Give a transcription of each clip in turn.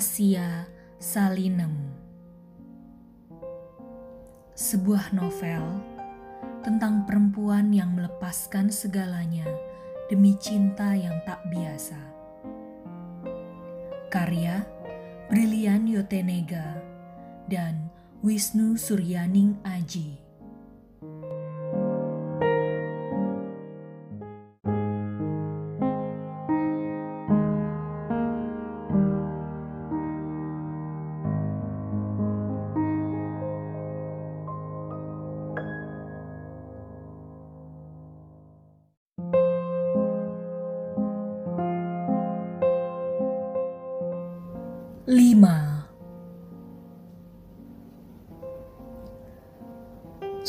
Rahasia Salinem Sebuah novel tentang perempuan yang melepaskan segalanya demi cinta yang tak biasa. Karya Brilian Yotenega dan Wisnu Suryaning Aji.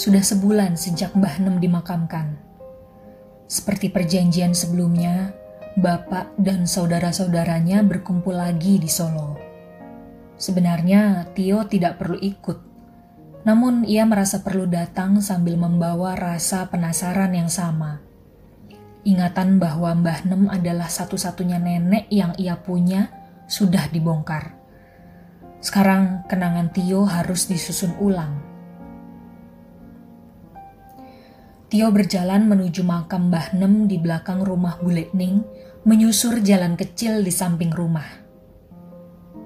Sudah sebulan sejak Mbah Nem dimakamkan. Seperti perjanjian sebelumnya, bapak dan saudara-saudaranya berkumpul lagi di Solo. Sebenarnya Tio tidak perlu ikut, namun ia merasa perlu datang sambil membawa rasa penasaran yang sama. Ingatan bahwa Mbah Nem adalah satu-satunya nenek yang ia punya sudah dibongkar. Sekarang kenangan Tio harus disusun ulang. Tio berjalan menuju makam Mbah Nem di belakang rumah Buletning, menyusur jalan kecil di samping rumah.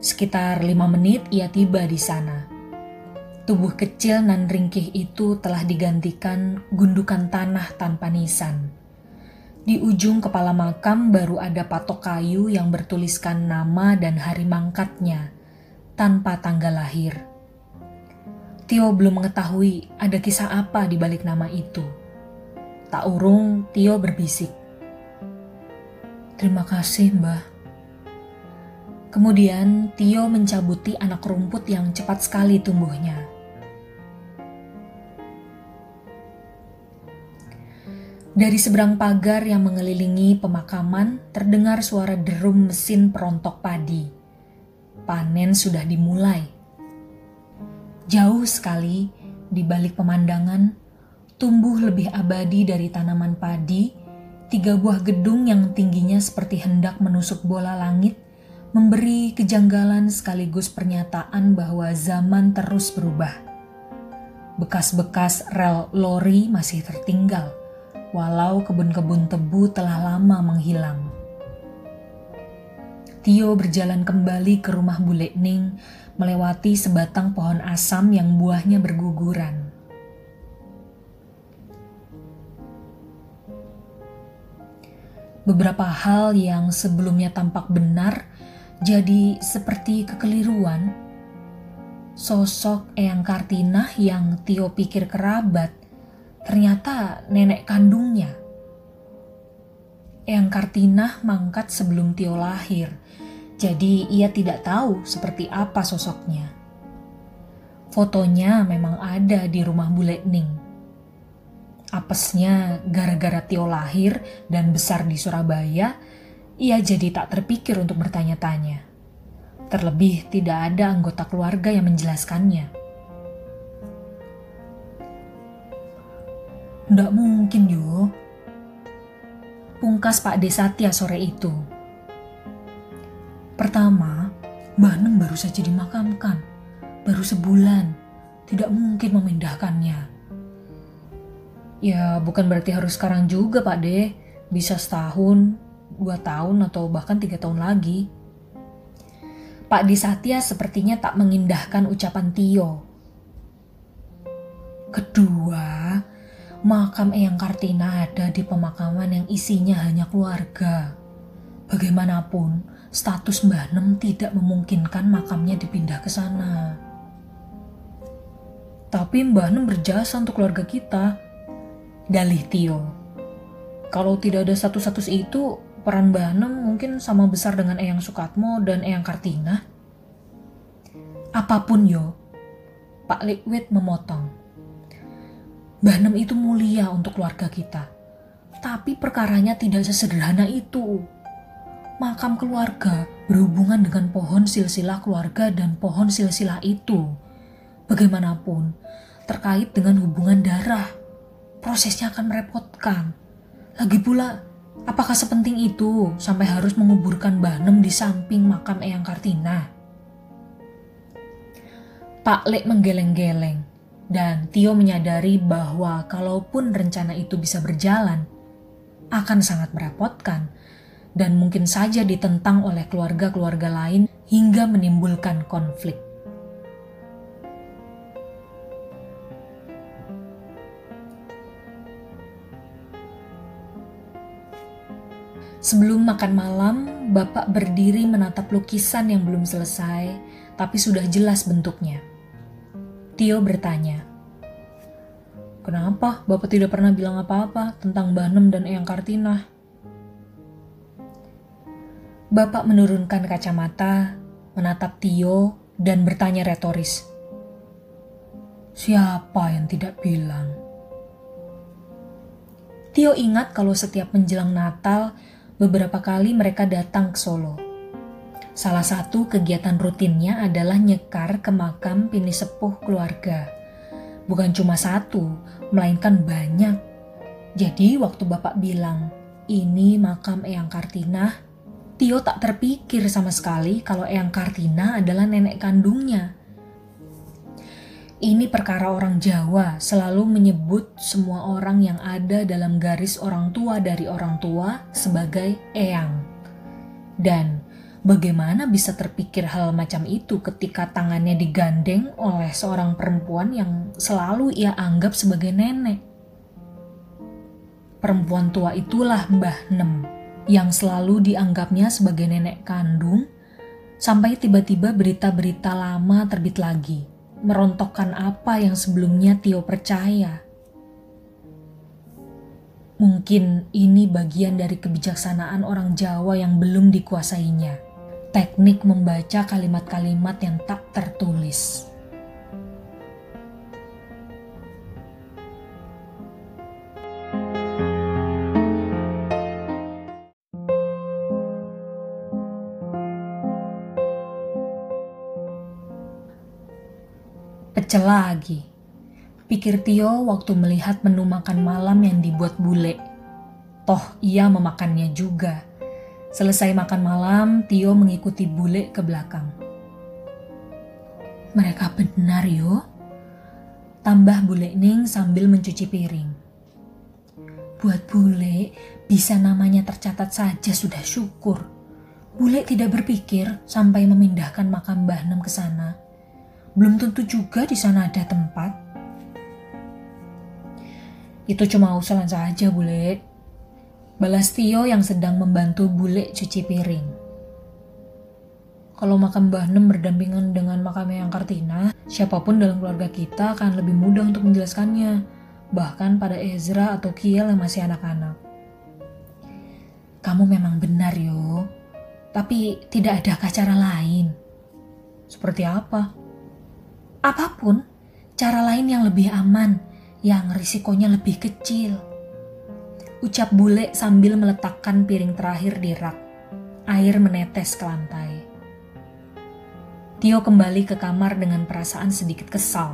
Sekitar lima menit ia tiba di sana. Tubuh kecil nan ringkih itu telah digantikan gundukan tanah tanpa nisan di ujung kepala makam baru ada patok kayu yang bertuliskan nama dan hari mangkatnya, tanpa tanggal lahir. Tio belum mengetahui ada kisah apa di balik nama itu. Tak urung, Tio berbisik. Terima kasih, Mbah. Kemudian Tio mencabuti anak rumput yang cepat sekali tumbuhnya. Dari seberang pagar yang mengelilingi pemakaman, terdengar suara derum mesin perontok padi. Panen sudah dimulai. Jauh sekali di balik pemandangan, tumbuh lebih abadi dari tanaman padi, tiga buah gedung yang tingginya seperti hendak menusuk bola langit, memberi kejanggalan sekaligus pernyataan bahwa zaman terus berubah. Bekas-bekas rel lori masih tertinggal walau kebun-kebun tebu telah lama menghilang. Tio berjalan kembali ke rumah Bule Ning, melewati sebatang pohon asam yang buahnya berguguran. Beberapa hal yang sebelumnya tampak benar jadi seperti kekeliruan. Sosok Eyang Kartinah yang Tio pikir kerabat Ternyata nenek kandungnya. Eyang Kartinah mangkat sebelum Tio lahir, jadi ia tidak tahu seperti apa sosoknya. Fotonya memang ada di rumah Bule Ning. Apesnya gara-gara Tio lahir dan besar di Surabaya, ia jadi tak terpikir untuk bertanya-tanya. Terlebih tidak ada anggota keluarga yang menjelaskannya. Nggak mungkin, yo. Pungkas Pak Desatya sore itu. Pertama, Mbah Nem baru saja dimakamkan. Baru sebulan. Tidak mungkin memindahkannya. Ya, bukan berarti harus sekarang juga, Pak De. Bisa setahun, dua tahun, atau bahkan tiga tahun lagi. Pak Desatya sepertinya tak mengindahkan ucapan Tio. Kedua, makam Eyang Kartina ada di pemakaman yang isinya hanya keluarga. Bagaimanapun, status Mbah Nem tidak memungkinkan makamnya dipindah ke sana. Tapi Mbah Nem berjasa untuk keluarga kita. Dalih Tio. Kalau tidak ada status-status itu, peran Mbah Nem mungkin sama besar dengan Eyang Sukatmo dan Eyang Kartina. Apa pun yo, Pak Liquid memotong. Mbah Nem itu mulia untuk keluarga kita. Tapi perkaranya tidak sesederhana itu. Makam keluarga berhubungan dengan pohon silsilah keluarga dan pohon silsilah itu. Bagaimanapun, terkait dengan hubungan darah, prosesnya akan merepotkan. Lagi pula, apakah sepenting itu sampai harus menguburkan Mbah Nem di samping makam Eyang Kartina? Pak Lek menggeleng-geleng, dan Tio menyadari bahwa kalaupun rencana itu bisa berjalan, akan sangat merepotkan dan mungkin saja ditentang oleh keluarga-keluarga lain hingga menimbulkan konflik. Sebelum makan malam, Bapak berdiri menatap lukisan yang belum selesai, tapi sudah jelas bentuknya. Tio bertanya, Kenapa Bapak tidak pernah bilang apa-apa tentang Banem dan Eyang Kartina? Bapak menurunkan kacamata, menatap Tio, dan bertanya retoris. Siapa yang tidak bilang? Tio ingat kalau setiap menjelang Natal, beberapa kali mereka datang ke Solo. Salah satu kegiatan rutinnya adalah nyekar ke makam pini sepuh keluarga. Bukan cuma satu, melainkan banyak. Jadi waktu bapak bilang, ini makam Eyang Kartina, Tio tak terpikir sama sekali kalau Eyang Kartina adalah nenek kandungnya. Ini perkara orang Jawa selalu menyebut semua orang yang ada dalam garis orang tua dari orang tua sebagai eyang. Dan bagaimana bisa terpikir hal macam itu ketika tangannya digandeng oleh seorang perempuan yang selalu ia anggap sebagai nenek? Perempuan tua itulah Mbah Nem yang selalu dianggapnya sebagai nenek kandung sampai tiba-tiba berita-berita lama terbit lagi merontokkan apa yang sebelumnya Tio percaya. Mungkin ini bagian dari kebijaksanaan orang Jawa yang belum dikuasainya. Teknik membaca kalimat-kalimat yang tak tertulis. Pecel lagi. Pikir Tio waktu melihat menu makan malam yang dibuat bule. Toh ia memakannya juga. Selesai makan malam, Tio mengikuti bule ke belakang. Mereka benar yo. Tambah bule Ning sambil mencuci piring. Buat bule, bisa namanya tercatat saja sudah syukur. Bule tidak berpikir sampai memindahkan makam Mbah Nem ke sana belum tentu juga di sana ada tempat. Itu cuma usulan saja, bule. Balas Tio yang sedang membantu bule cuci piring. Kalau makam Mbah Nem berdampingan dengan makam yang Kartina, siapa pun dalam keluarga kita akan lebih mudah untuk menjelaskannya. Bahkan pada Ezra atau Kiel yang masih anak-anak. Kamu memang benar, yo. Tapi tidak ada cara lain. Seperti apa? Apa pun cara lain yang lebih aman, yang risikonya lebih kecil. Ucap bule sambil meletakkan piring terakhir di rak. Air menetes ke lantai. Tio kembali ke kamar dengan perasaan sedikit kesal.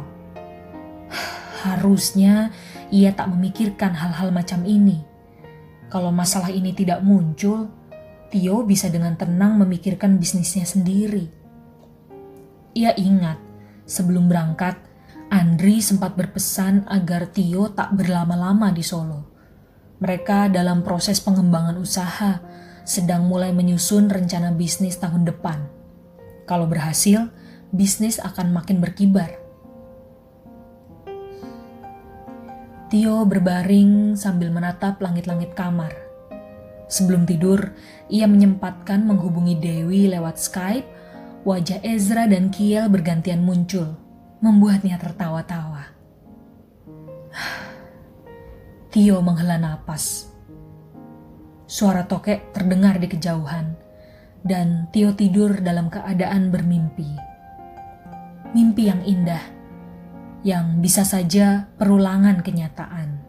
Harusnya ia tak memikirkan hal-hal macam ini. Kalau masalah ini tidak muncul, Tio bisa dengan tenang memikirkan bisnisnya sendiri. Ia ingat Sebelum berangkat, Andri sempat berpesan agar Tio tak berlama-lama di Solo. Mereka dalam proses pengembangan usaha, sedang mulai menyusun rencana bisnis tahun depan. Kalau berhasil, bisnis akan makin berkibar. Tio berbaring sambil menatap langit-langit kamar. Sebelum tidur, ia menyempatkan menghubungi Dewi lewat Skype wajah Ezra dan Kiel bergantian muncul, membuatnya tertawa-tawa. Tio menghela napas. Suara tokek terdengar di kejauhan, dan Tio tidur dalam keadaan bermimpi. Mimpi yang indah, yang bisa saja perulangan kenyataan.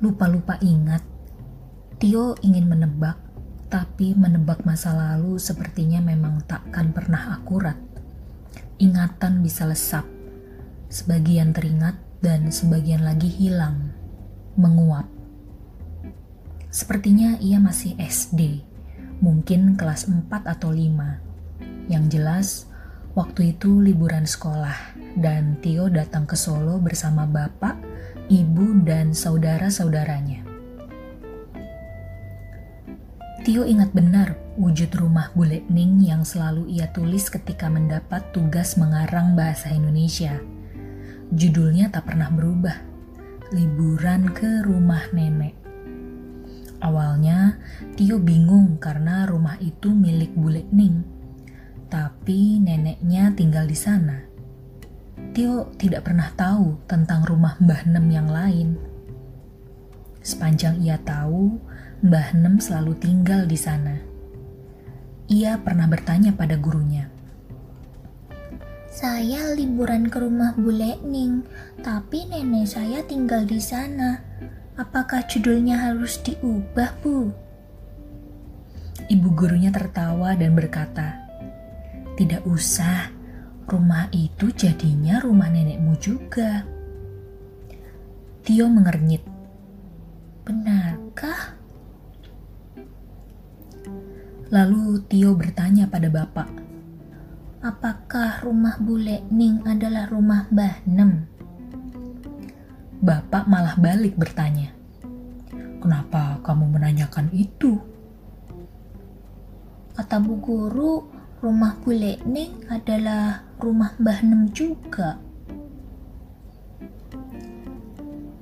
Lupa-lupa ingat. Tio ingin menebak, tapi menebak masa lalu sepertinya memang takkan pernah akurat. Ingatan bisa lesap, sebagian teringat dan sebagian lagi hilang, menguap. Sepertinya ia masih SD, mungkin kelas 4 atau 5. Yang jelas, waktu itu liburan sekolah dan Tio datang ke Solo bersama bapak, ibu, dan saudara-saudaranya. Tio ingat benar wujud rumah bule Ning yang selalu ia tulis ketika mendapat tugas mengarang bahasa Indonesia. Judulnya tak pernah berubah, Liburan ke Rumah Nenek. Awalnya, Tio bingung karena rumah itu milik Bule Ning. Tapi neneknya tinggal di sana. Tio tidak pernah tahu tentang rumah Mbah Nem yang lain. Sepanjang ia tahu, Mbah Nem selalu tinggal di sana. Ia pernah bertanya pada gurunya. Saya liburan ke rumah Bule Ning, tapi nenek saya tinggal di sana. Apakah judulnya harus diubah, Bu? Ibu gurunya tertawa dan berkata, "Tidak usah. Rumah itu jadinya rumah nenekmu juga." Tio mengernyit. "Benarkah?" Lalu Tio bertanya pada bapak, "Apakah rumah Bule Ning adalah rumah Mbah Nem?" Bapak malah balik bertanya, "Kenapa kamu menanyakan itu?" Kata Bu Guru, rumah Bu Lekning adalah rumah Mbah Nem juga.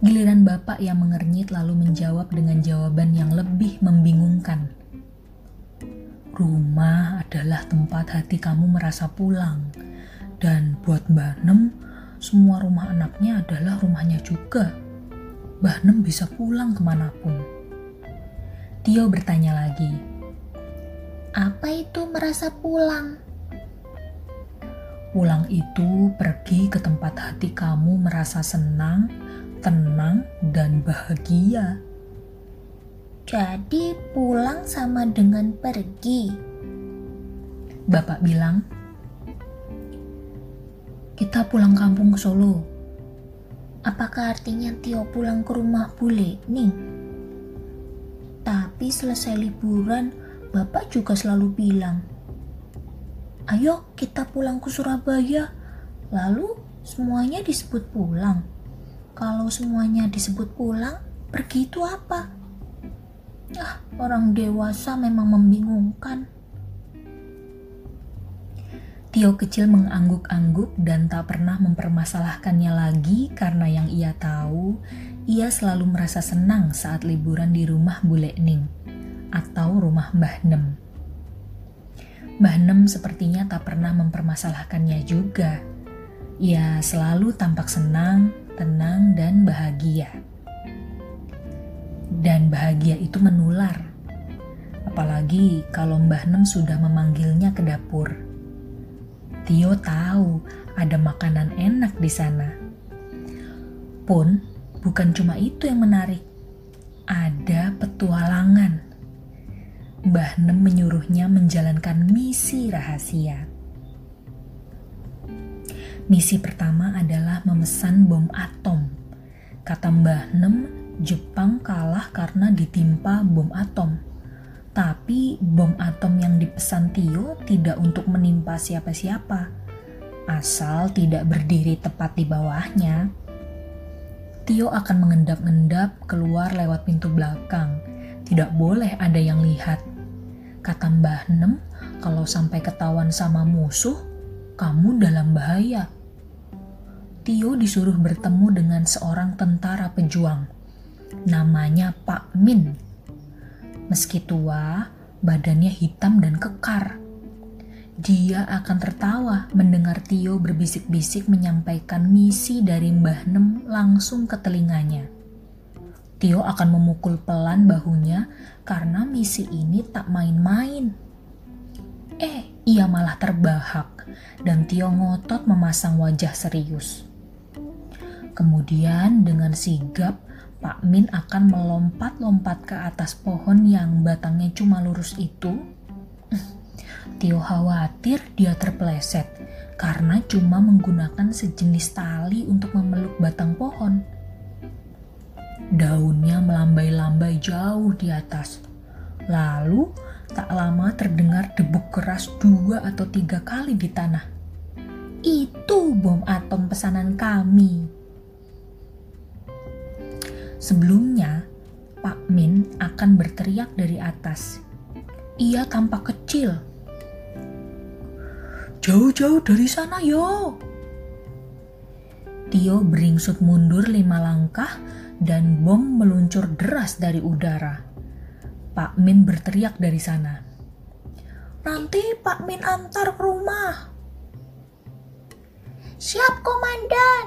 Giliran bapak yang mengernyit lalu menjawab dengan jawaban yang lebih membingungkan. Rumah adalah tempat hati kamu merasa pulang. Dan buat Mbah Nem, semua rumah anaknya adalah rumahnya juga. Mbah Nem bisa pulang ke mana pun. Tio bertanya lagi, Apa itu merasa pulang? Pulang itu pergi ke tempat hati kamu merasa senang, tenang, dan bahagia. Jadi pulang sama dengan pergi. Bapak bilang, kita pulang kampung ke Solo. Apakah artinya Tio pulang ke rumah bule nih? Tapi selesai liburan, Bapak juga selalu bilang, Ayo kita pulang ke Surabaya. Lalu semuanya disebut pulang. Kalau semuanya disebut pulang, pergi itu apa? Ah, orang dewasa memang membingungkan. Tio kecil mengangguk-angguk dan tak pernah mempermasalahkannya lagi karena yang ia tahu, ia selalu merasa senang saat liburan di rumah Bule Ning atau rumah Mbah Nem. Mbah Nem sepertinya tak pernah mempermasalahkannya juga. Ia selalu tampak senang, tenang, dan bahagia. Dan bahagia itu menular. Apalagi kalau Mbah Nem sudah memanggilnya ke dapur Tio tahu ada makanan enak di sana. Pun, bukan cuma itu yang menarik. Ada petualangan. Mbah Nem menyuruhnya menjalankan misi rahasia. Misi pertama adalah memesan bom atom. Kata Mbah Nem, Jepang kalah karena ditimpa bom atom tapi bom atom yang dipesan Tio tidak untuk menimpa siapa-siapa, asal tidak berdiri tepat di bawahnya. Tio akan mengendap-endap keluar lewat pintu belakang. Tidak boleh ada yang lihat. Kata Mbah Nem, kalau sampai ketahuan sama musuh, kamu dalam bahaya. Tio disuruh bertemu dengan seorang tentara pejuang. Namanya Pak Min Meski tua, badannya hitam dan kekar. Dia akan tertawa mendengar Tio berbisik-bisik menyampaikan misi dari Mbah Nem langsung ke telinganya. Tio akan memukul pelan bahunya karena misi ini tak main-main. Eh, ia malah terbahak dan Tio ngotot memasang wajah serius. Kemudian dengan sigap Pak Min akan melompat-lompat ke atas pohon yang batangnya cuma lurus itu. Tio khawatir dia terpeleset karena cuma menggunakan sejenis tali untuk memeluk batang pohon. Daunnya melambai-lambai jauh di atas. Lalu tak lama terdengar debuk keras dua atau tiga kali di tanah. Itu bom atom pesanan kami. Sebelumnya, Pak Min akan berteriak dari atas. Ia tampak kecil. Jauh-jauh dari sana yo. Tio beringsut mundur lima langkah dan bom meluncur deras dari udara. Pak Min berteriak dari sana. Nanti Pak Min antar ke rumah. Siap, Komandan.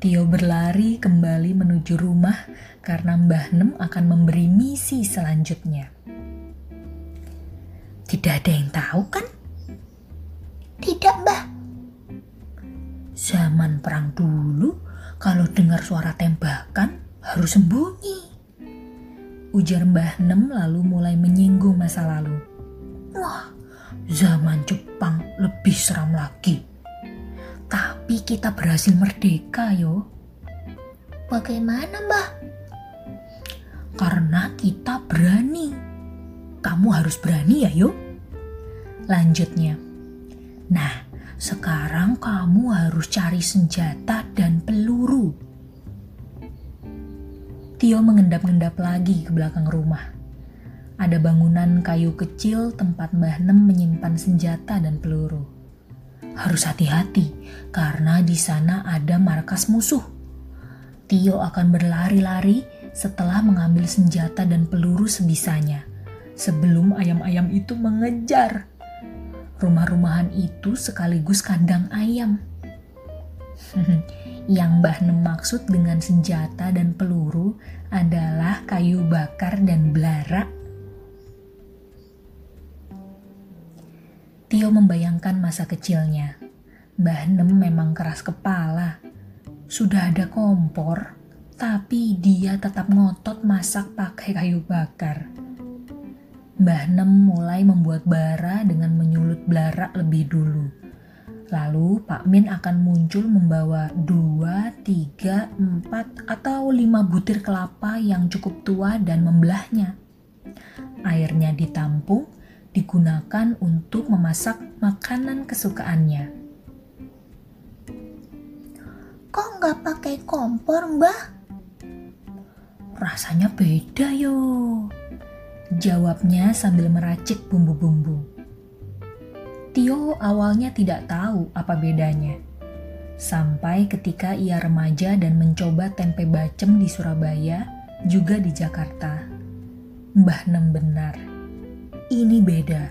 Tio berlari kembali menuju rumah karena Mbah Nem akan memberi misi selanjutnya. Tidak ada yang tahu kan? Tidak, Mbah. Zaman perang dulu, kalau dengar suara tembakan harus sembunyi. Ujar Mbah Nem lalu mulai menyinggung masa lalu. Wah, zaman Jepang lebih seram lagi. Tapi kita berhasil merdeka yo. Bagaimana, Mbah? Karena kita berani. Kamu harus berani ya, yuk. Lanjutnya. Nah, sekarang kamu harus cari senjata dan peluru. Tio mengendap-endap lagi ke belakang rumah. Ada bangunan kayu kecil tempat Mbah Nem menyimpan senjata dan peluru. Harus hati-hati karena di sana ada markas musuh. Tio akan berlari-lari setelah mengambil senjata dan peluru sebisanya sebelum ayam-ayam itu mengejar. Rumah-rumahan itu sekaligus kandang ayam. Yang Mbah Nem maksud dengan senjata dan peluru adalah kayu bakar dan belara. Tio membayangkan masa kecilnya. Mbah Nem memang keras kepala. Sudah ada kompor, tapi dia tetap ngotot masak pakai kayu bakar. Mbah Nem mulai membuat bara dengan menyulut belara lebih dulu. Lalu Pak Min akan muncul membawa dua, tiga, empat, atau lima butir kelapa yang cukup tua dan membelahnya. Airnya ditampung, digunakan untuk memasak makanan kesukaannya. Kok nggak pakai kompor, Mbah? Rasanya beda yo. Jawabnya sambil meracik bumbu-bumbu. Tio awalnya tidak tahu apa bedanya. Sampai ketika ia remaja dan mencoba tempe bacem di Surabaya, juga di Jakarta. Mbah Nem benar. Ini beda.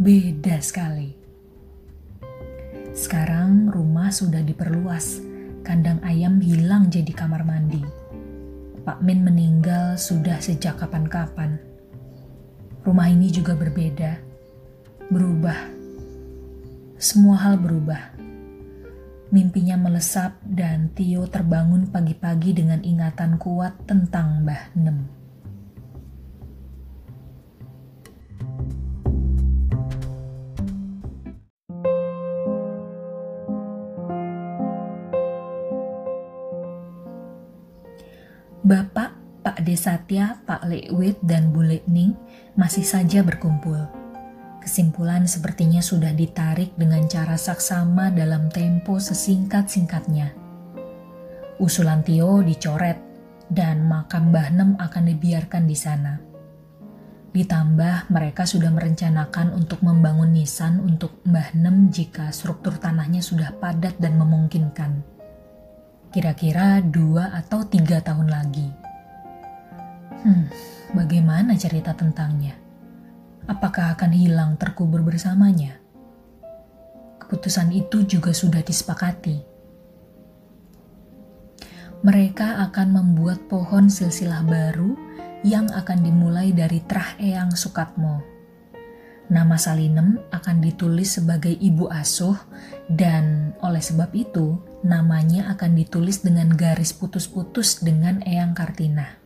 Beda sekali. Sekarang rumah sudah diperluas. Kandang ayam hilang jadi kamar mandi. Pak Min meninggal sudah sejak kapan-kapan. Rumah ini juga berbeda, berubah. Semua hal berubah. Mimpinya melesap dan Tio terbangun pagi-pagi dengan ingatan kuat tentang Mbah Nem. Bapak Pak Desatya, Pak Lewit, dan Bu Lekning masih saja berkumpul. Kesimpulan sepertinya sudah ditarik dengan cara saksama dalam tempo sesingkat-singkatnya. Usulan Tio dicoret dan makam Mbah Nem akan dibiarkan di sana. Ditambah mereka sudah merencanakan untuk membangun nisan untuk Mbah Nem jika struktur tanahnya sudah padat dan memungkinkan. Kira-kira dua atau tiga tahun lagi. Hmm, bagaimana cerita tentangnya? Apakah akan hilang terkubur bersamanya? Keputusan itu juga sudah disepakati. Mereka akan membuat pohon silsilah baru yang akan dimulai dari Trah Eyang Sukatmo. Nama Salinem akan ditulis sebagai ibu asuh dan oleh sebab itu namanya akan ditulis dengan garis putus-putus dengan Eyang Kartina.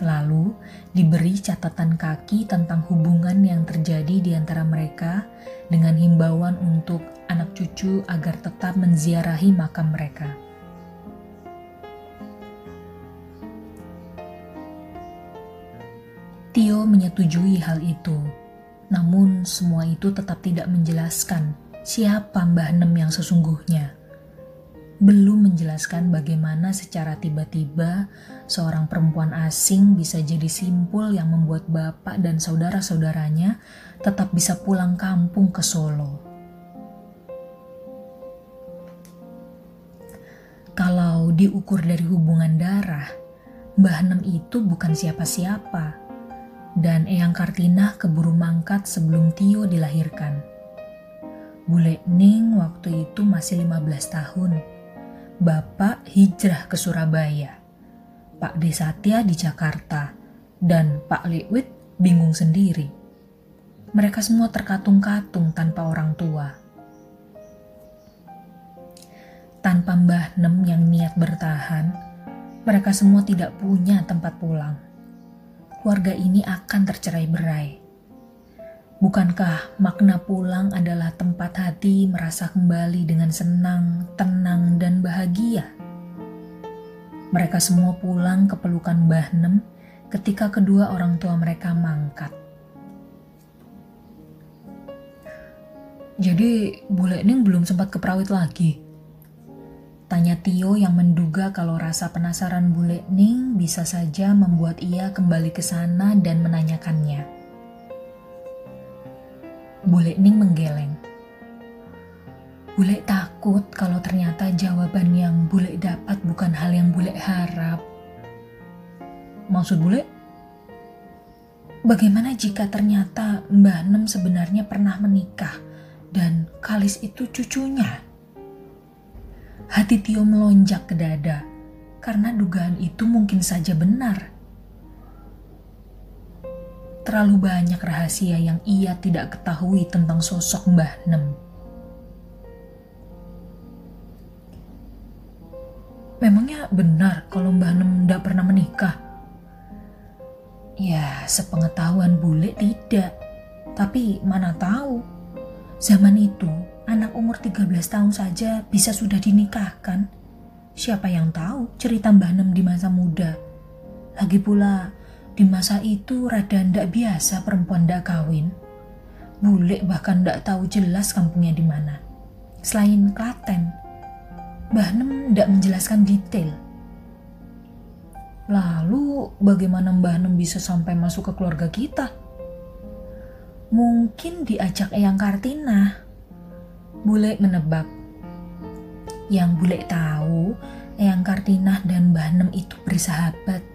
Lalu diberi catatan kaki tentang hubungan yang terjadi di antara mereka dengan himbauan untuk anak cucu agar tetap menziarahi makam mereka. Tio menyetujui hal itu, namun semua itu tetap tidak menjelaskan siapa Mbah Nem yang sesungguhnya. Belum menjelaskan bagaimana secara tiba-tiba seorang perempuan asing bisa jadi simpul yang membuat bapak dan saudara-saudaranya tetap bisa pulang kampung ke Solo. Kalau diukur dari hubungan darah, Mbah Nem itu bukan siapa-siapa dan Eyang Kartina keburu mangkat sebelum Tio dilahirkan. Bule Ning waktu itu masih 15 tahun. Bapak hijrah ke Surabaya. Pak Desatya di Jakarta. Dan Pak Lewit bingung sendiri. Mereka semua terkatung-katung tanpa orang tua. Tanpa Mbah Nem yang niat bertahan, mereka semua tidak punya tempat pulang keluarga ini akan tercerai berai. Bukankah makna pulang adalah tempat hati merasa kembali dengan senang, tenang, dan bahagia? Mereka semua pulang ke pelukan Mbah Nem ketika kedua orang tua mereka mangkat. Jadi, Bule Ning belum sempat ke Prawit lagi. Tanya Tio yang menduga kalau rasa penasaran Bule Ning bisa saja membuat ia kembali ke sana dan menanyakannya. Bule Ning menggeleng. Bule takut kalau ternyata jawaban yang Bule dapat bukan hal yang Bule harap. Maksud Bule? Bagaimana jika ternyata Mbah Nem sebenarnya pernah menikah dan Kalis itu cucunya? Hati Tio melonjak ke dada karena dugaan itu mungkin saja benar. Terlalu banyak rahasia yang ia tidak ketahui tentang sosok Mbah Nem. Memangnya benar kalau Mbah Nem tidak pernah menikah? Ya, sepengetahuan bule tidak. Tapi mana tahu, zaman itu anak umur 13 tahun saja bisa sudah dinikahkan. Siapa yang tahu cerita Mbah Nem di masa muda? Lagi pula, di masa itu rada ndak biasa perempuan ndak kawin. Bule bahkan ndak tahu jelas kampungnya di mana. Selain Klaten, Mbah Nem ndak menjelaskan detail. Lalu bagaimana Mbah Nem bisa sampai masuk ke keluarga kita? Mungkin diajak Eyang Kartina Bule menebak. Yang bule tahu, Eyang Kartinah dan Mbah Nem itu bersahabat.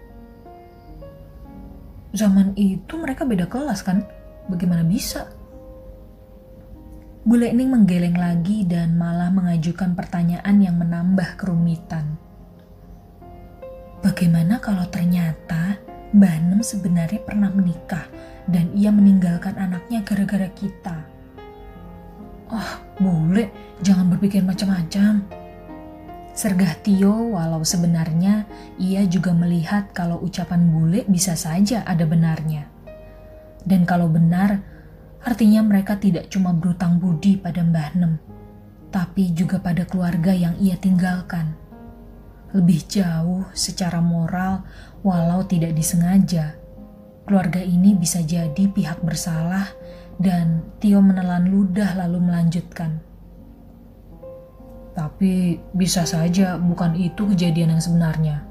Zaman itu mereka beda kelas kan? Bagaimana bisa? Bule Ning menggeleng lagi dan malah mengajukan pertanyaan yang menambah kerumitan. Bagaimana kalau ternyata Mbah Nem sebenarnya pernah menikah dan ia meninggalkan anaknya gara-gara kita? Oh, bule, jangan berpikir macam-macam. Sergah Tio walau sebenarnya ia juga melihat kalau ucapan bule bisa saja ada benarnya. Dan kalau benar, artinya mereka tidak cuma berutang budi pada Mbah Nem, tapi juga pada keluarga yang ia tinggalkan. Lebih jauh secara moral walau tidak disengaja, keluarga ini bisa jadi pihak bersalah dan Tio menelan ludah lalu melanjutkan. Tapi bisa saja bukan itu kejadian yang sebenarnya.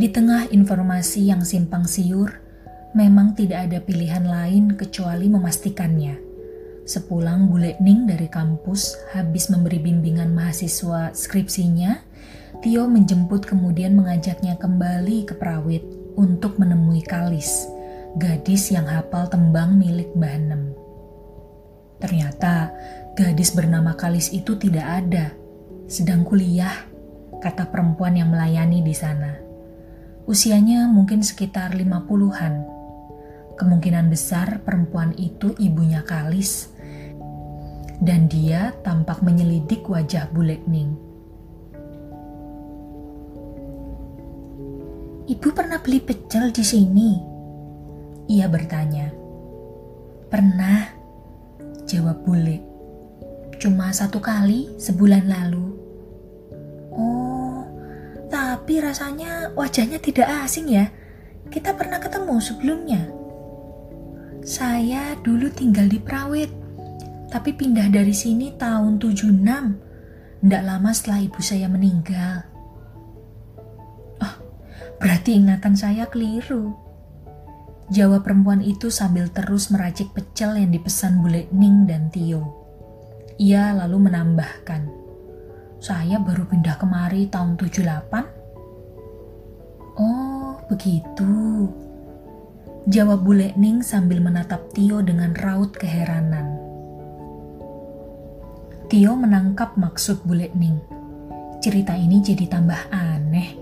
Di tengah informasi yang simpang siur, memang tidak ada pilihan lain kecuali memastikannya. Sepulang Bule Ning dari kampus habis memberi bimbingan mahasiswa skripsinya, Tio menjemput kemudian mengajaknya kembali ke Prawit untuk menemui Kalis, gadis yang hafal tembang milik Mbah Nem. Ternyata gadis bernama Kalis itu tidak ada, sedang kuliah, kata perempuan yang melayani di sana. Usianya mungkin sekitar 50-an Kemungkinan besar perempuan itu ibunya Kalis, dan dia tampak menyelidik wajah Bulekning. Ibu pernah beli pecel di sini? Ia bertanya. Pernah, jawab bule. Cuma satu kali sebulan lalu. Oh, tapi rasanya wajahnya tidak asing ya. Kita pernah ketemu sebelumnya. Saya dulu tinggal di Prawit, tapi pindah dari sini tahun 76. Tidak lama setelah ibu saya meninggal. Oh, berarti ingatan saya keliru. Jawab perempuan itu sambil terus meracik pecel yang dipesan Bule Ning dan Tio. Ia lalu menambahkan, saya baru pindah kemari tahun 78. Oh, begitu. Jawab Bule Ning sambil menatap Tio dengan raut keheranan. Tio menangkap maksud Bule Ning. Cerita ini jadi tambah aneh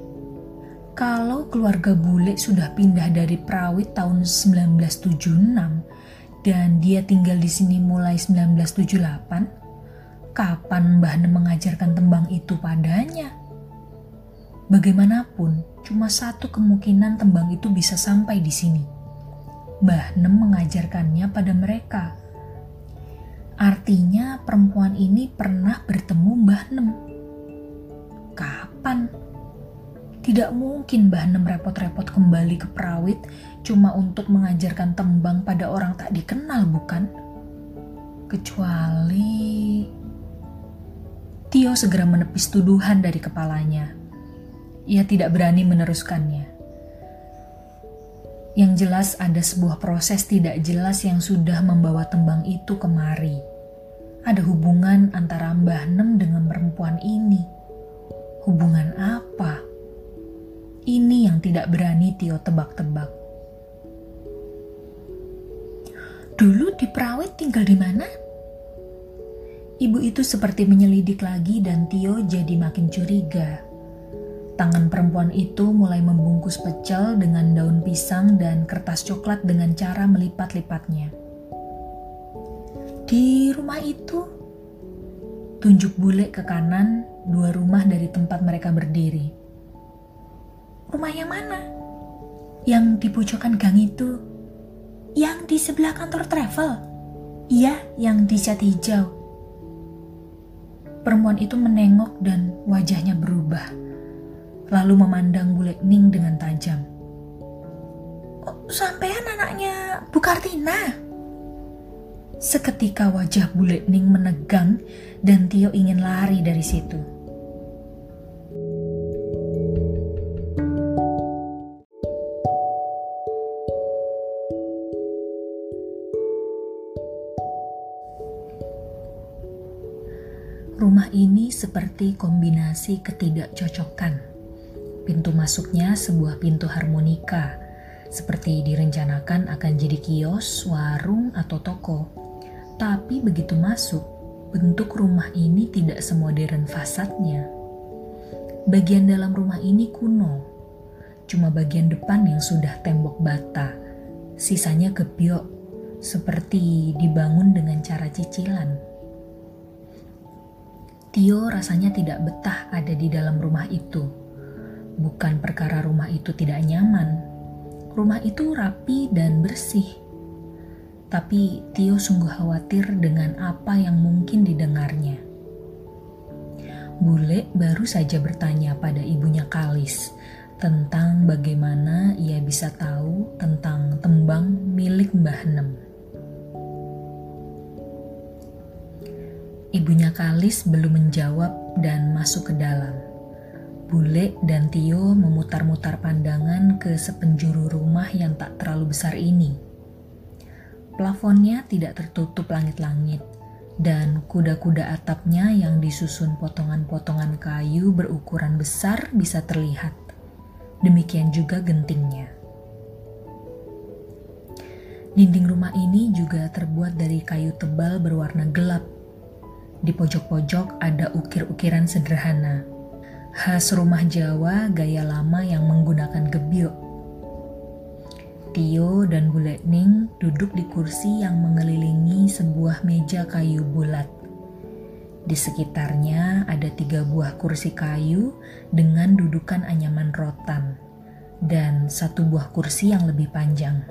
kalau keluarga bule sudah pindah dari Prawit tahun 1976 dan dia tinggal di sini mulai 1978, kapan Mbah Nem mengajarkan tembang itu padanya? Bagaimanapun, cuma satu kemungkinan tembang itu bisa sampai di sini. Mbah Nem mengajarkannya pada mereka. Artinya perempuan ini pernah bertemu Mbah Nem. Kapan? Tidak mungkin Mbah Nem repot-repot kembali ke Prawit cuma untuk mengajarkan tembang pada orang tak dikenal, bukan? Kecuali... Tio segera menepis tuduhan dari kepalanya. Ia tidak berani meneruskannya. Yang jelas ada sebuah proses tidak jelas yang sudah membawa tembang itu kemari. Ada hubungan antara Mbah Nem dengan perempuan ini. Hubungan apa? Ini yang tidak berani Tio tebak-tebak. Dulu di Prawit tinggal di mana? Ibu itu seperti menyelidik lagi dan Tio jadi makin curiga. Tangan perempuan itu mulai membungkus pecel dengan daun pisang dan kertas coklat dengan cara melipat-lipatnya. Di rumah itu, tunjuk bule ke kanan dua rumah dari tempat mereka berdiri. Rumah yang mana? Yang di pojokan gang itu? Yang di sebelah kantor travel? Iya, yang di cat hijau. Perempuan itu menengok dan wajahnya berubah. Lalu memandang Bule Ning dengan tajam. Oh, sampean anaknya Bu Kartina? Seketika wajah Bule Ning menegang dan Tio ingin lari dari situ. Rumah ini seperti kombinasi ketidakcocokan. Pintu masuknya sebuah pintu harmonika, seperti direncanakan akan jadi kios, warung, atau toko. Tapi begitu masuk, bentuk rumah ini tidak semodern fasadnya. Bagian dalam rumah ini kuno, cuma bagian depan yang sudah tembok bata, sisanya gebyok, seperti dibangun dengan cara cicilan. Tio rasanya tidak betah ada di dalam rumah itu. Bukan perkara rumah itu tidak nyaman. Rumah itu rapi dan bersih. Tapi Tio sungguh khawatir dengan apa yang mungkin didengarnya. Bule baru saja bertanya pada ibunya Kalis tentang bagaimana ia bisa tahu tentang tembang milik Mbah Nem. Ibunya Kalis belum menjawab dan masuk ke dalam. Bule dan Tio memutar-mutar pandangan ke sepenjuru rumah yang tak terlalu besar ini. Plafonnya tidak tertutup langit-langit, dan kuda-kuda atapnya yang disusun potongan-potongan kayu berukuran besar bisa terlihat. Demikian juga gentingnya. Dinding rumah ini juga terbuat dari kayu tebal berwarna gelap di pojok-pojok ada ukir-ukiran sederhana. Khas rumah Jawa gaya lama yang menggunakan gebyok. Tio dan Ning duduk di kursi yang mengelilingi sebuah meja kayu bulat. Di sekitarnya ada tiga buah kursi kayu dengan dudukan anyaman rotan dan satu buah kursi yang lebih panjang.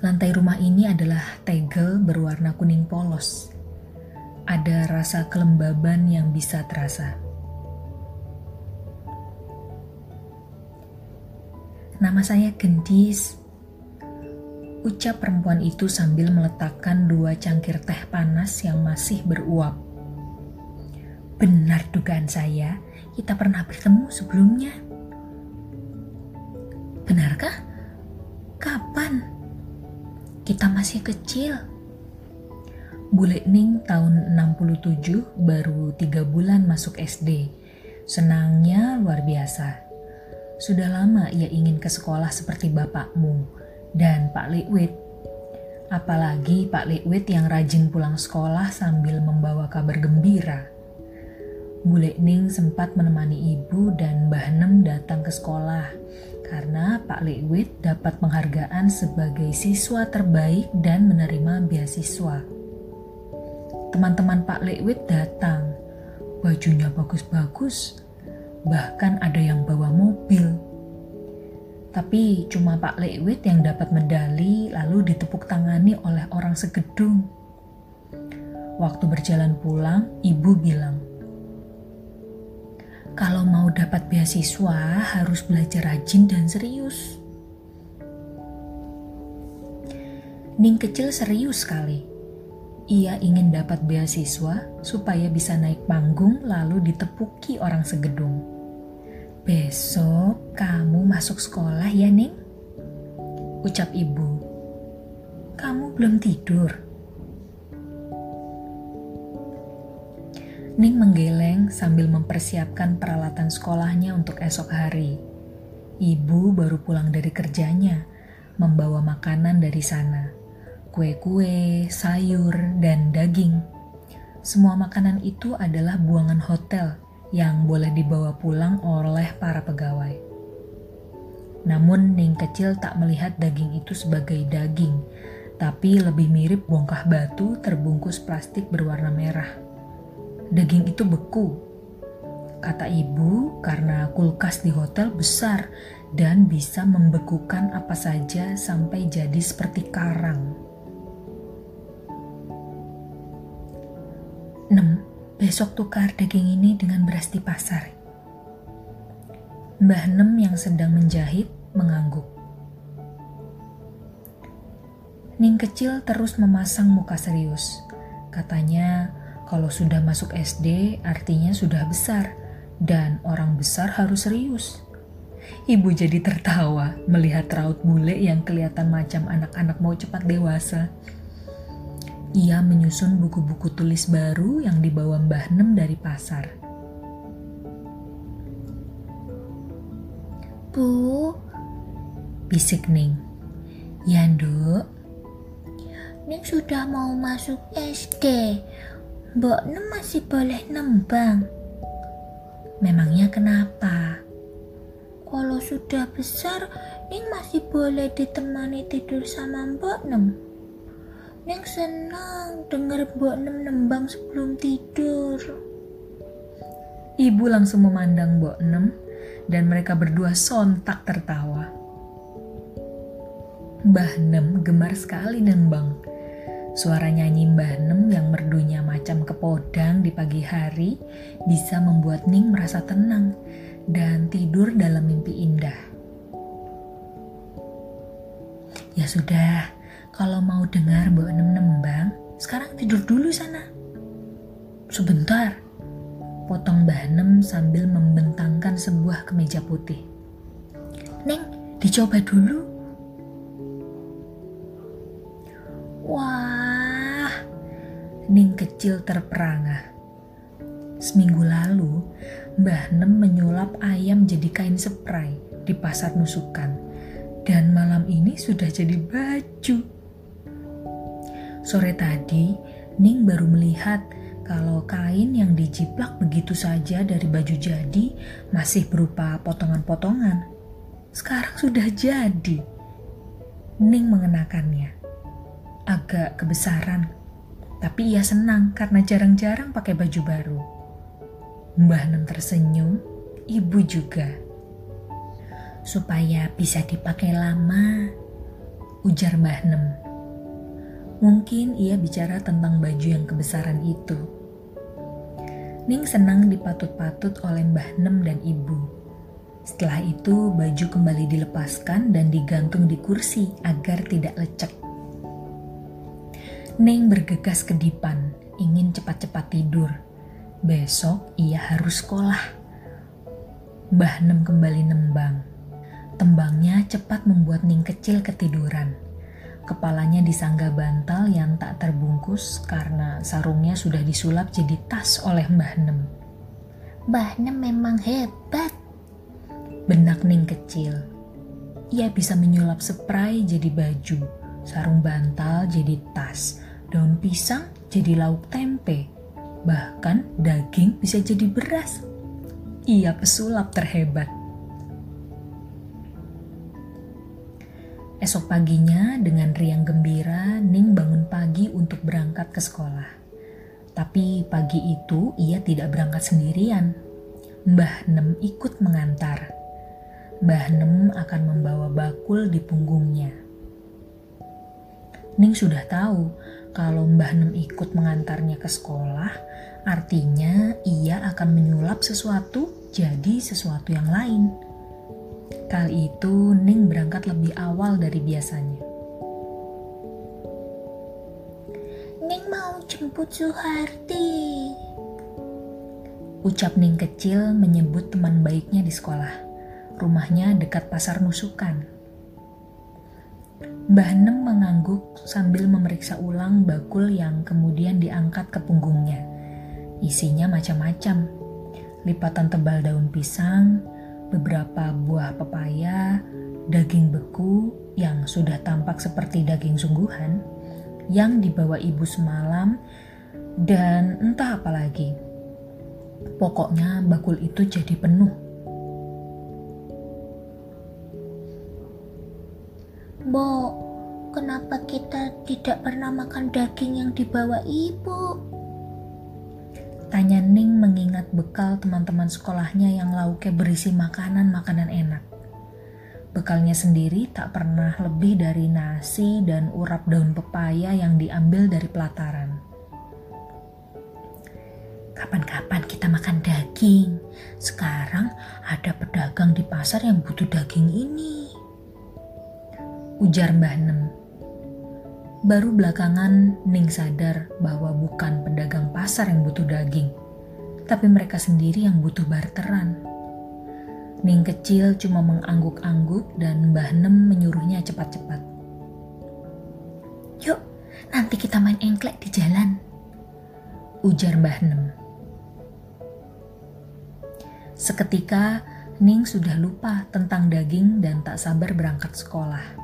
Lantai rumah ini adalah tegel berwarna kuning polos. Ada rasa kelembaban yang bisa terasa. Nama saya Gendis. Ucap perempuan itu sambil meletakkan dua cangkir teh panas yang masih beruap. Benar dugaan saya, kita pernah bertemu sebelumnya. Benarkah? Kapan? Kita masih kecil. Bule Ning tahun 67 baru tiga bulan masuk SD. Senangnya luar biasa. Sudah lama ia ingin ke sekolah seperti bapakmu dan Pak Liwit. Apalagi Pak Liwit yang rajin pulang sekolah sambil membawa kabar gembira. Bule Ning sempat menemani ibu dan Mbah Nem datang ke sekolah karena Pak Liwit dapat penghargaan sebagai siswa terbaik dan menerima beasiswa. Teman-teman Pak Liwit datang, bajunya bagus-bagus, bahkan ada yang bawa mobil. Tapi cuma Pak Liwit yang dapat medali lalu ditepuk tangani oleh orang segedung. Waktu berjalan pulang, ibu bilang, kalau mau dapat beasiswa harus belajar rajin dan serius. Ning kecil serius sekali. Ia ingin dapat beasiswa supaya bisa naik panggung lalu ditepuki orang segedung. Besok kamu masuk sekolah ya, Ning? Ucap ibu. Kamu belum tidur? Ning menggeleng sambil mempersiapkan peralatan sekolahnya untuk esok hari. Ibu baru pulang dari kerjanya, membawa makanan dari sana. Kue-kue, sayur, dan daging. Semua makanan itu adalah buangan hotel yang boleh dibawa pulang oleh para pegawai. Namun Ning kecil tak melihat daging itu sebagai daging, tapi lebih mirip bongkah batu terbungkus plastik berwarna merah daging itu beku. Kata ibu, karena kulkas di hotel besar dan bisa membekukan apa saja sampai jadi seperti karang. 6. Besok tukar daging ini dengan beras di pasar. Mbah Nem yang sedang menjahit mengangguk. Ning kecil terus memasang muka serius. Katanya, kalau sudah masuk SD, artinya sudah besar, dan orang besar harus serius. Ibu jadi tertawa melihat raut bule yang kelihatan macam anak-anak mau cepat dewasa. Ia menyusun buku-buku tulis baru yang dibawa Mbah Nem dari pasar. Bu, bisik Ning. Ya, Nduk. Ning sudah mau masuk SD. Mbok Nem masih boleh nembang. Memangnya kenapa? Kalau sudah besar, Ning masih boleh ditemani tidur sama Mbok Nem. Ning senang dengar Mbok Nem nembang sebelum tidur. Ibu langsung memandang Mbok Nem dan mereka berdua sontak tertawa. Mbah Nem gemar sekali nembang Suara nyanyi Mbah Nem yang merdunya macam kepodang di pagi hari bisa membuat Ning merasa tenang dan tidur dalam mimpi indah. Ya sudah, kalau mau dengar Mbak Nem nembang, sekarang tidur dulu sana. Sebentar, potong Mbah Nem sambil membentangkan sebuah kemeja putih. Neng, dicoba dulu. Wah, Ning kecil terperangah. Seminggu lalu, Mbah Nem menyulap ayam jadi kain spray di pasar nusukan. Dan malam ini sudah jadi baju. Sore tadi, Ning baru melihat kalau kain yang dijiplak begitu saja dari baju jadi masih berupa potongan-potongan. Sekarang sudah jadi. Ning mengenakannya agak kebesaran, tapi ia senang karena jarang-jarang pakai baju baru. Mbah Nem tersenyum, ibu juga. Supaya bisa dipakai lama, ujar Mbah Nem. Mungkin ia bicara tentang baju yang kebesaran itu. Ning senang dipatut-patut oleh Mbah Nem dan Ibu. Setelah itu baju kembali dilepaskan dan digantung di kursi agar tidak lecek. Ning bergegas ke dipan, ingin cepat-cepat tidur. Besok ia harus sekolah. Mbah Nem kembali nembang. Tembangnya cepat membuat Ning kecil ketiduran. Kepalanya disangga bantal yang tak terbungkus karena sarungnya sudah disulap jadi tas oleh Mbah Nem. Mbah Nem memang hebat. Benak Ning kecil. Ia bisa menyulap spray jadi baju, sarung bantal jadi tas, daun pisang jadi lauk tempe, bahkan daging bisa jadi beras. Ia pesulap terhebat. Esok paginya dengan riang gembira, Ning bangun pagi untuk berangkat ke sekolah. Tapi pagi itu ia tidak berangkat sendirian. Mbah Nem ikut mengantar. Mbah Nem akan membawa bakul di punggungnya. Ning sudah tahu kalau Mbah Nem ikut mengantarnya ke sekolah, artinya ia akan menyulap sesuatu jadi sesuatu yang lain. Kali itu Ning berangkat lebih awal dari biasanya. Ning mau jemput Suharti. Ucap Ning kecil menyebut teman baiknya di sekolah. Rumahnya dekat pasar nusukan. Mbah Nem mengangguk sambil memeriksa ulang bakul yang kemudian diangkat ke punggungnya. Isinya macam-macam. Lipatan tebal daun pisang, beberapa buah pepaya, daging beku yang sudah tampak seperti daging sungguhan yang dibawa ibu semalam dan entah apa lagi. Pokoknya bakul itu jadi penuh Bo, kenapa kita tidak pernah makan daging yang dibawa ibu? Tanya Ning mengingat bekal teman-teman sekolahnya yang lauknya berisi makanan-makanan enak. Bekalnya sendiri tak pernah lebih dari nasi dan urap daun pepaya yang diambil dari pelataran. Kapan-kapan kita makan daging. Sekarang ada pedagang di pasar yang butuh daging ini ujar Mbah Nem. Baru belakangan Ning sadar bahwa bukan pedagang pasar yang butuh daging, tapi mereka sendiri yang butuh barteran. Ning kecil cuma mengangguk-angguk dan Mbah Nem menyuruhnya cepat-cepat. Yuk, nanti kita main engklek di jalan. Ujar Mbah Nem. Seketika, Ning sudah lupa tentang daging dan tak sabar berangkat sekolah.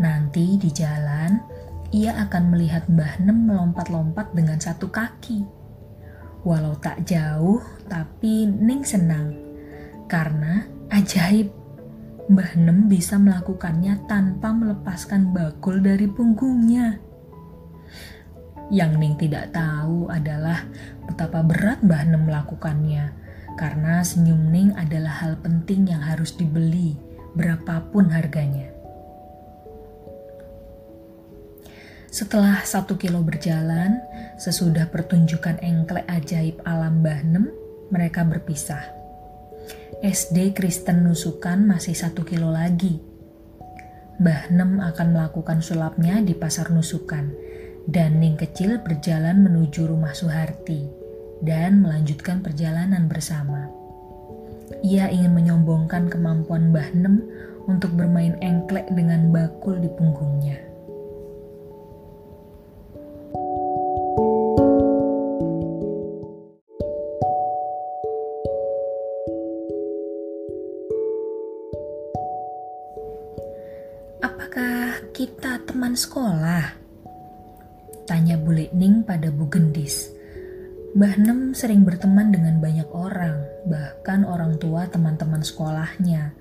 Nanti di jalan, ia akan melihat Mbah Nem melompat-lompat dengan satu kaki. Walau tak jauh, tapi Ning senang. Karena ajaib, Mbah Nem bisa melakukannya tanpa melepaskan bakul dari punggungnya. Yang Ning tidak tahu adalah betapa berat Mbah Nem melakukannya, karena senyum Ning adalah hal penting yang harus dibeli, berapapun harganya. Setelah satu kilo berjalan, sesudah pertunjukan engklek ajaib alam Bahnem, mereka berpisah. SD Kristen Nusukan masih satu kilo lagi. Bahnem akan melakukan sulapnya di pasar Nusukan, dan Ning kecil berjalan menuju rumah Suharti dan melanjutkan perjalanan bersama. Ia ingin menyombongkan kemampuan Bahnem untuk bermain engklek dengan bakul di punggungnya. Sekolah? Tanya Bule Ning pada Bu Gendis. Mbah Nem sering berteman dengan banyak orang, bahkan orang tua teman-teman sekolahnya.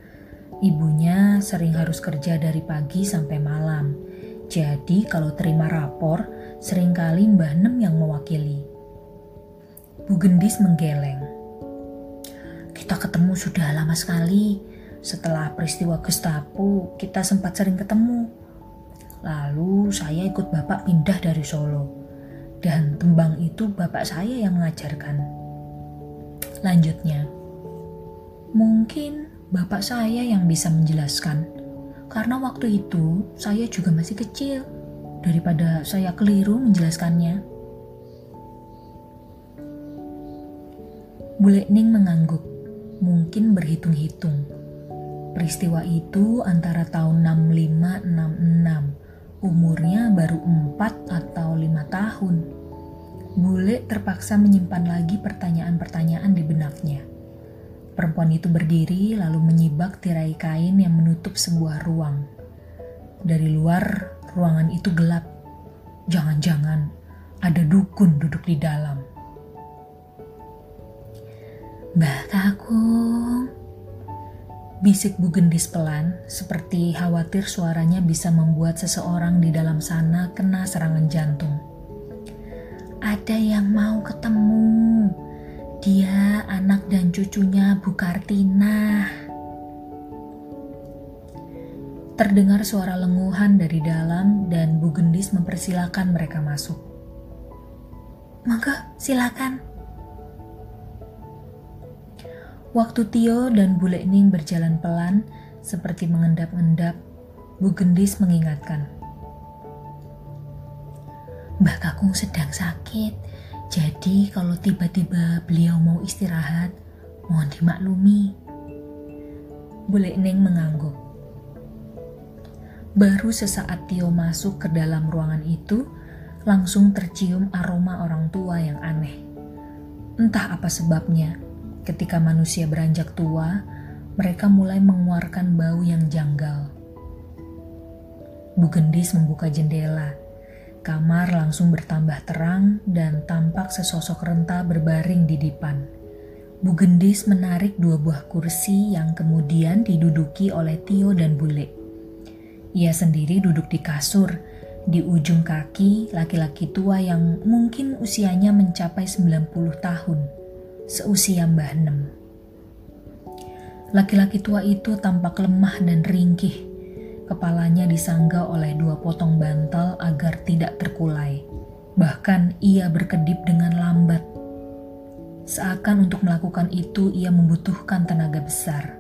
Ibunya sering harus kerja dari pagi sampai malam. Jadi kalau terima rapor, sering kali Mbah Nem yang mewakili. Bu Gendis menggeleng. Kita ketemu sudah lama sekali. Setelah peristiwa Gestapo, kita sempat sering ketemu Lalu saya ikut bapak pindah dari Solo. Dan tembang itu bapak saya yang mengajarkan. Lanjutnya, mungkin bapak saya yang bisa menjelaskan. Karena waktu itu saya juga masih kecil. Daripada saya keliru menjelaskannya. Bule Ning mengangguk, mungkin berhitung-hitung. Peristiwa itu antara tahun 6566, umurnya baru 4 atau 5 tahun. Bule terpaksa menyimpan lagi pertanyaan-pertanyaan di benaknya. Perempuan itu berdiri lalu menyibak tirai kain yang menutup sebuah ruang. Dari luar, ruangan itu gelap. Jangan-jangan ada dukun duduk di dalam. Mbak Kakung. Bisik Bu Gendis pelan, seperti khawatir suaranya bisa membuat seseorang di dalam sana kena serangan jantung. Ada yang mau ketemu. Dia anak dan cucunya Bu Kartina. Terdengar suara lenguhan dari dalam dan Bu Gendis mempersilahkan mereka masuk. Maka silakan. Waktu Tio dan Bule Ning berjalan pelan, seperti mengendap-endap, Bu Gendis mengingatkan. Mbak Kakung sedang sakit, jadi kalau tiba-tiba beliau mau istirahat, mohon dimaklumi. Bule Ning mengangguk. Baru sesaat Tio masuk ke dalam ruangan itu, langsung tercium aroma orang tua yang aneh. Entah apa sebabnya, Ketika manusia beranjak tua, mereka mulai mengeluarkan bau yang janggal. Bu Gendis membuka jendela. Kamar langsung bertambah terang dan tampak sesosok renta berbaring di depan. Bu Gendis menarik dua buah kursi yang kemudian diduduki oleh Tio dan Bule. Ia sendiri duduk di kasur, di ujung kaki laki-laki tua yang mungkin usianya mencapai 90 tahun seusia Mbah Nem. Laki-laki tua itu tampak lemah dan ringkih. Kepalanya disangga oleh dua potong bantal agar tidak terkulai. Bahkan ia berkedip dengan lambat. Seakan untuk melakukan itu ia membutuhkan tenaga besar.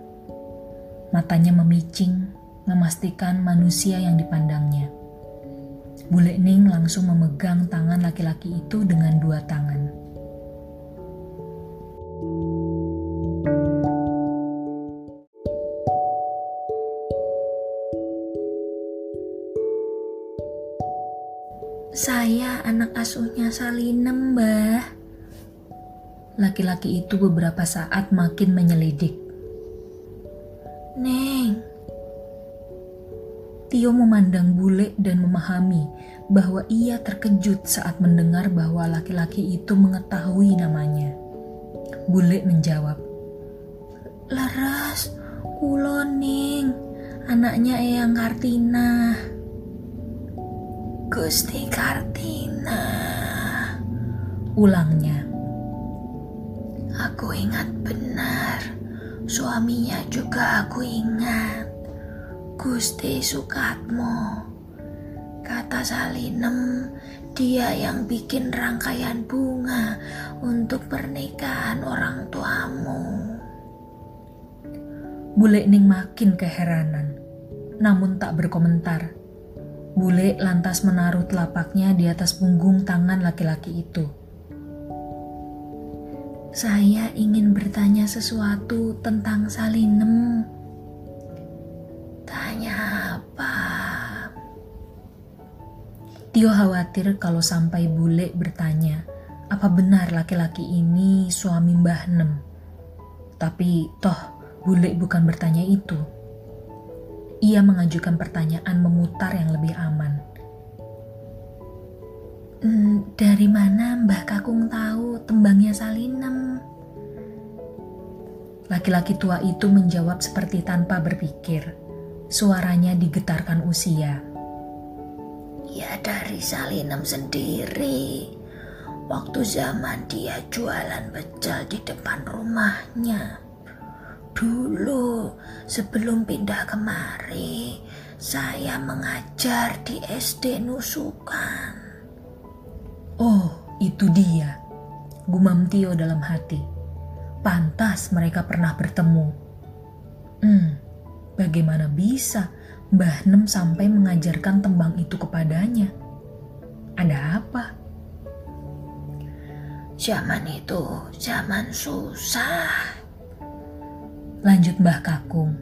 Matanya memicing, memastikan manusia yang dipandangnya. Bule Ning langsung memegang tangan laki-laki itu dengan dua tangan. Saya anak asuhnya Salinem, Mbah. Laki-laki itu beberapa saat makin menyelidik. Neng. Tio memandang bule dan memahami bahwa ia terkejut saat mendengar bahwa laki-laki itu mengetahui namanya. Bule menjawab, Laras, kuloning, anaknya Eyang Kartina. Gusti Kartina. Ulangnya. Aku ingat benar. Suaminya juga aku ingat. Gusti Sukatmo. Kata Salinem, dia yang bikin rangkaian bunga untuk pernikahan orang tuamu. Bule Ning makin keheranan, namun tak berkomentar Bule lantas menaruh telapaknya di atas punggung tangan laki-laki itu. Saya ingin bertanya sesuatu tentang Salinem. Tanya apa? Tio khawatir kalau sampai bule bertanya, apa benar laki-laki ini suami Mbah Nem? Tapi toh bule bukan bertanya itu. Ia mengajukan pertanyaan memutar yang lebih aman. Hmm, dari mana Mbah Kakung tahu tembangnya Salinem? Laki-laki tua itu menjawab seperti tanpa berpikir. Suaranya digetarkan usia. Ya dari Salinem sendiri. Waktu zaman dia jualan becal di depan rumahnya. Dulu sebelum pindah kemari, Saya mengajar di SD Nusukan. Oh, itu dia. Gumam Tio dalam hati. Pantas mereka pernah bertemu. Hmm, bagaimana bisa Mbah Nem sampai mengajarkan tembang itu kepadanya? Ada apa? Zaman itu zaman susah. Lanjut Mbah Kakung.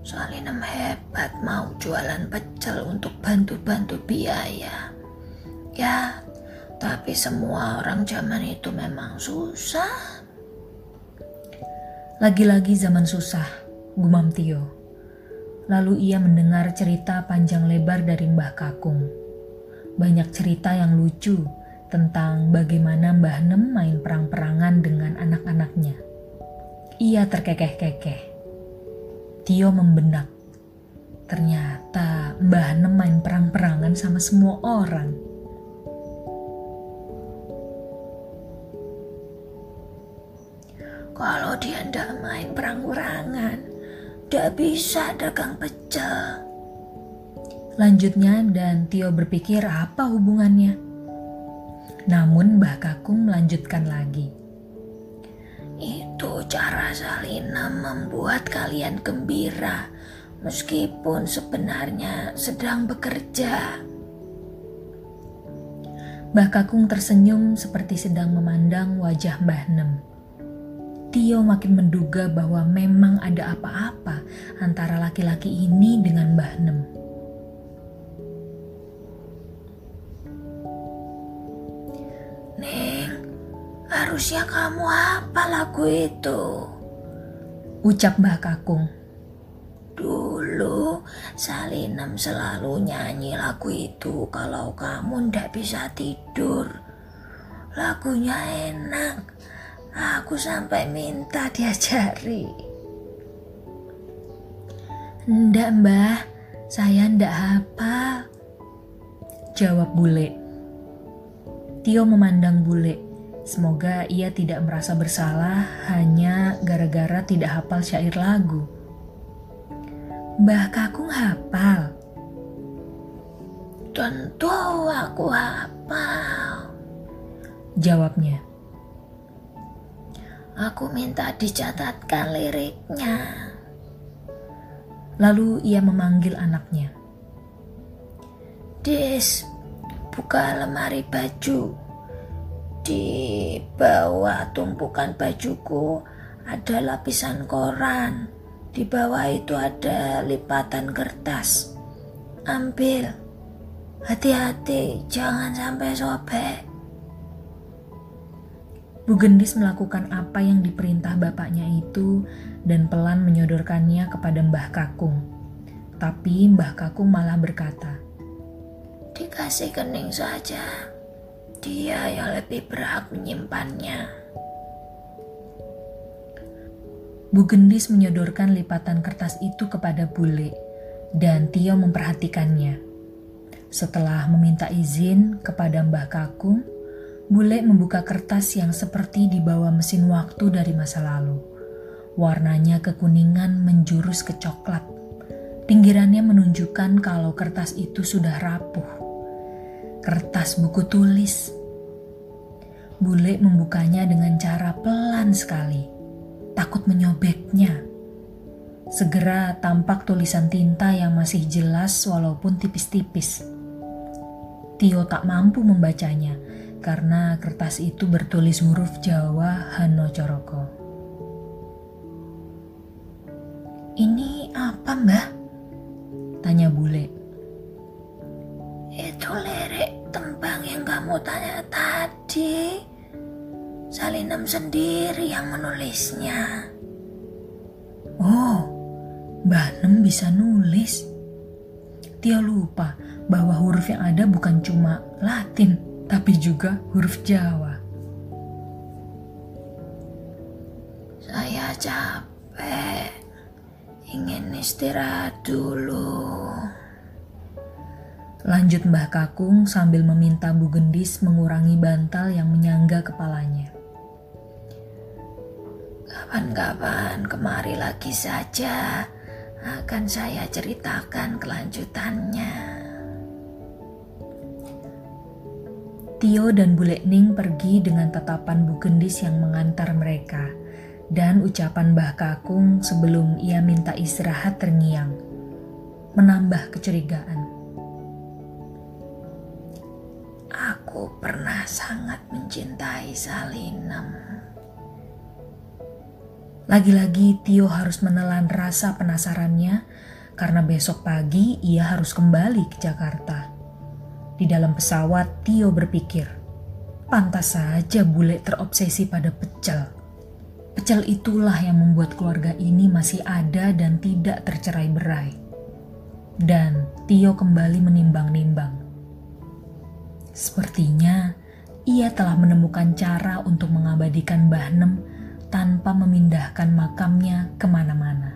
Salinem hebat mau jualan pecel untuk bantu-bantu biaya. Ya, tapi semua orang zaman itu memang susah. Lagi-lagi zaman susah, gumam Tio. Lalu ia mendengar cerita panjang lebar dari Mbah Kakung. Banyak cerita yang lucu tentang bagaimana Mbah Nem main perang-perangan dengan anak-anaknya. Ia terkekeh-kekeh. Tio membenak. Ternyata Mbah Nem main perang-perangan sama semua orang. Kalau dia ndak main perang-perangan, ndak bisa dagang pecel. Lanjutnya dan Tio berpikir apa hubungannya. Namun Mbah Kakung melanjutkan lagi. Itu cara Salina membuat kalian gembira meskipun sebenarnya sedang bekerja. Mbah Kakung tersenyum seperti sedang memandang wajah Mbah Nem. Tio makin menduga bahwa memang ada apa-apa antara laki-laki ini dengan Mbah Nem. Harusnya kamu apa lagu itu? Ucap Mbah Kakung. Dulu Salinem selalu nyanyi lagu itu kalau kamu ndak bisa tidur. Lagunya enak, Aku sampai minta diajari. Ndak mbah, saya ndak apa. Jawab bule. Tio memandang bule. Semoga ia tidak merasa bersalah hanya gara-gara tidak hafal syair lagu. Mbah Kakung hafal. Tentu aku hafal. Jawabnya. Aku minta dicatatkan liriknya. Lalu ia memanggil anaknya. Dis, buka lemari baju. Di bawah tumpukan bajuku ada lapisan koran. Di bawah itu ada lipatan kertas. Ambil. Hati-hati, jangan sampai sobek. Bu Gendis melakukan apa yang diperintah bapaknya itu dan pelan menyodorkannya kepada Mbah Kakung. Tapi Mbah Kakung malah berkata, Dikasih kening saja, dia yang lebih berhak menyimpannya. Bu Gendis menyodorkan lipatan kertas itu kepada bule dan Tio memperhatikannya. Setelah meminta izin kepada Mbah Kakung, Bule membuka kertas yang seperti dibawa mesin waktu dari masa lalu. Warnanya kekuningan menjurus ke coklat. Pinggirannya menunjukkan kalau kertas itu sudah rapuh. Kertas buku tulis. Bule membukanya dengan cara pelan sekali, takut menyobeknya. Segera tampak tulisan tinta yang masih jelas walaupun tipis-tipis. Tio tak mampu membacanya karena kertas itu bertulis huruf Jawa Hano Coroko. Ini apa mbah? Tanya bule. Itu lirik tembang yang kamu tanya tadi. Salinem sendiri yang menulisnya. Oh, Mbah Nem bisa nulis. Tio lupa bahwa huruf yang ada bukan cuma Latin, tapi juga huruf Jawa. Saya capek, ingin istirahat dulu. Lanjut Mbah Kakung sambil meminta Bu Gendis mengurangi bantal yang menyangga kepalanya. Kapan-kapan kemari lagi saja. Akan saya ceritakan kelanjutannya. Tio dan Bule Ning pergi dengan tatapan Bu Gendis yang mengantar mereka dan ucapan Mbah Kakung sebelum ia minta istirahat terngiang, menambah kecurigaan. Aku pernah sangat mencintai Salinem. Lagi-lagi Tio harus menelan rasa penasarannya karena besok pagi ia harus kembali ke Jakarta. Di dalam pesawat, Tio berpikir, pantas saja bule terobsesi pada pecel. Pecel itulah yang membuat keluarga ini masih ada dan tidak tercerai berai. Dan Tio kembali menimbang-nimbang. Sepertinya ia telah menemukan cara untuk mengabadikan Mbah Nem tanpa memindahkan makamnya ke mana-mana.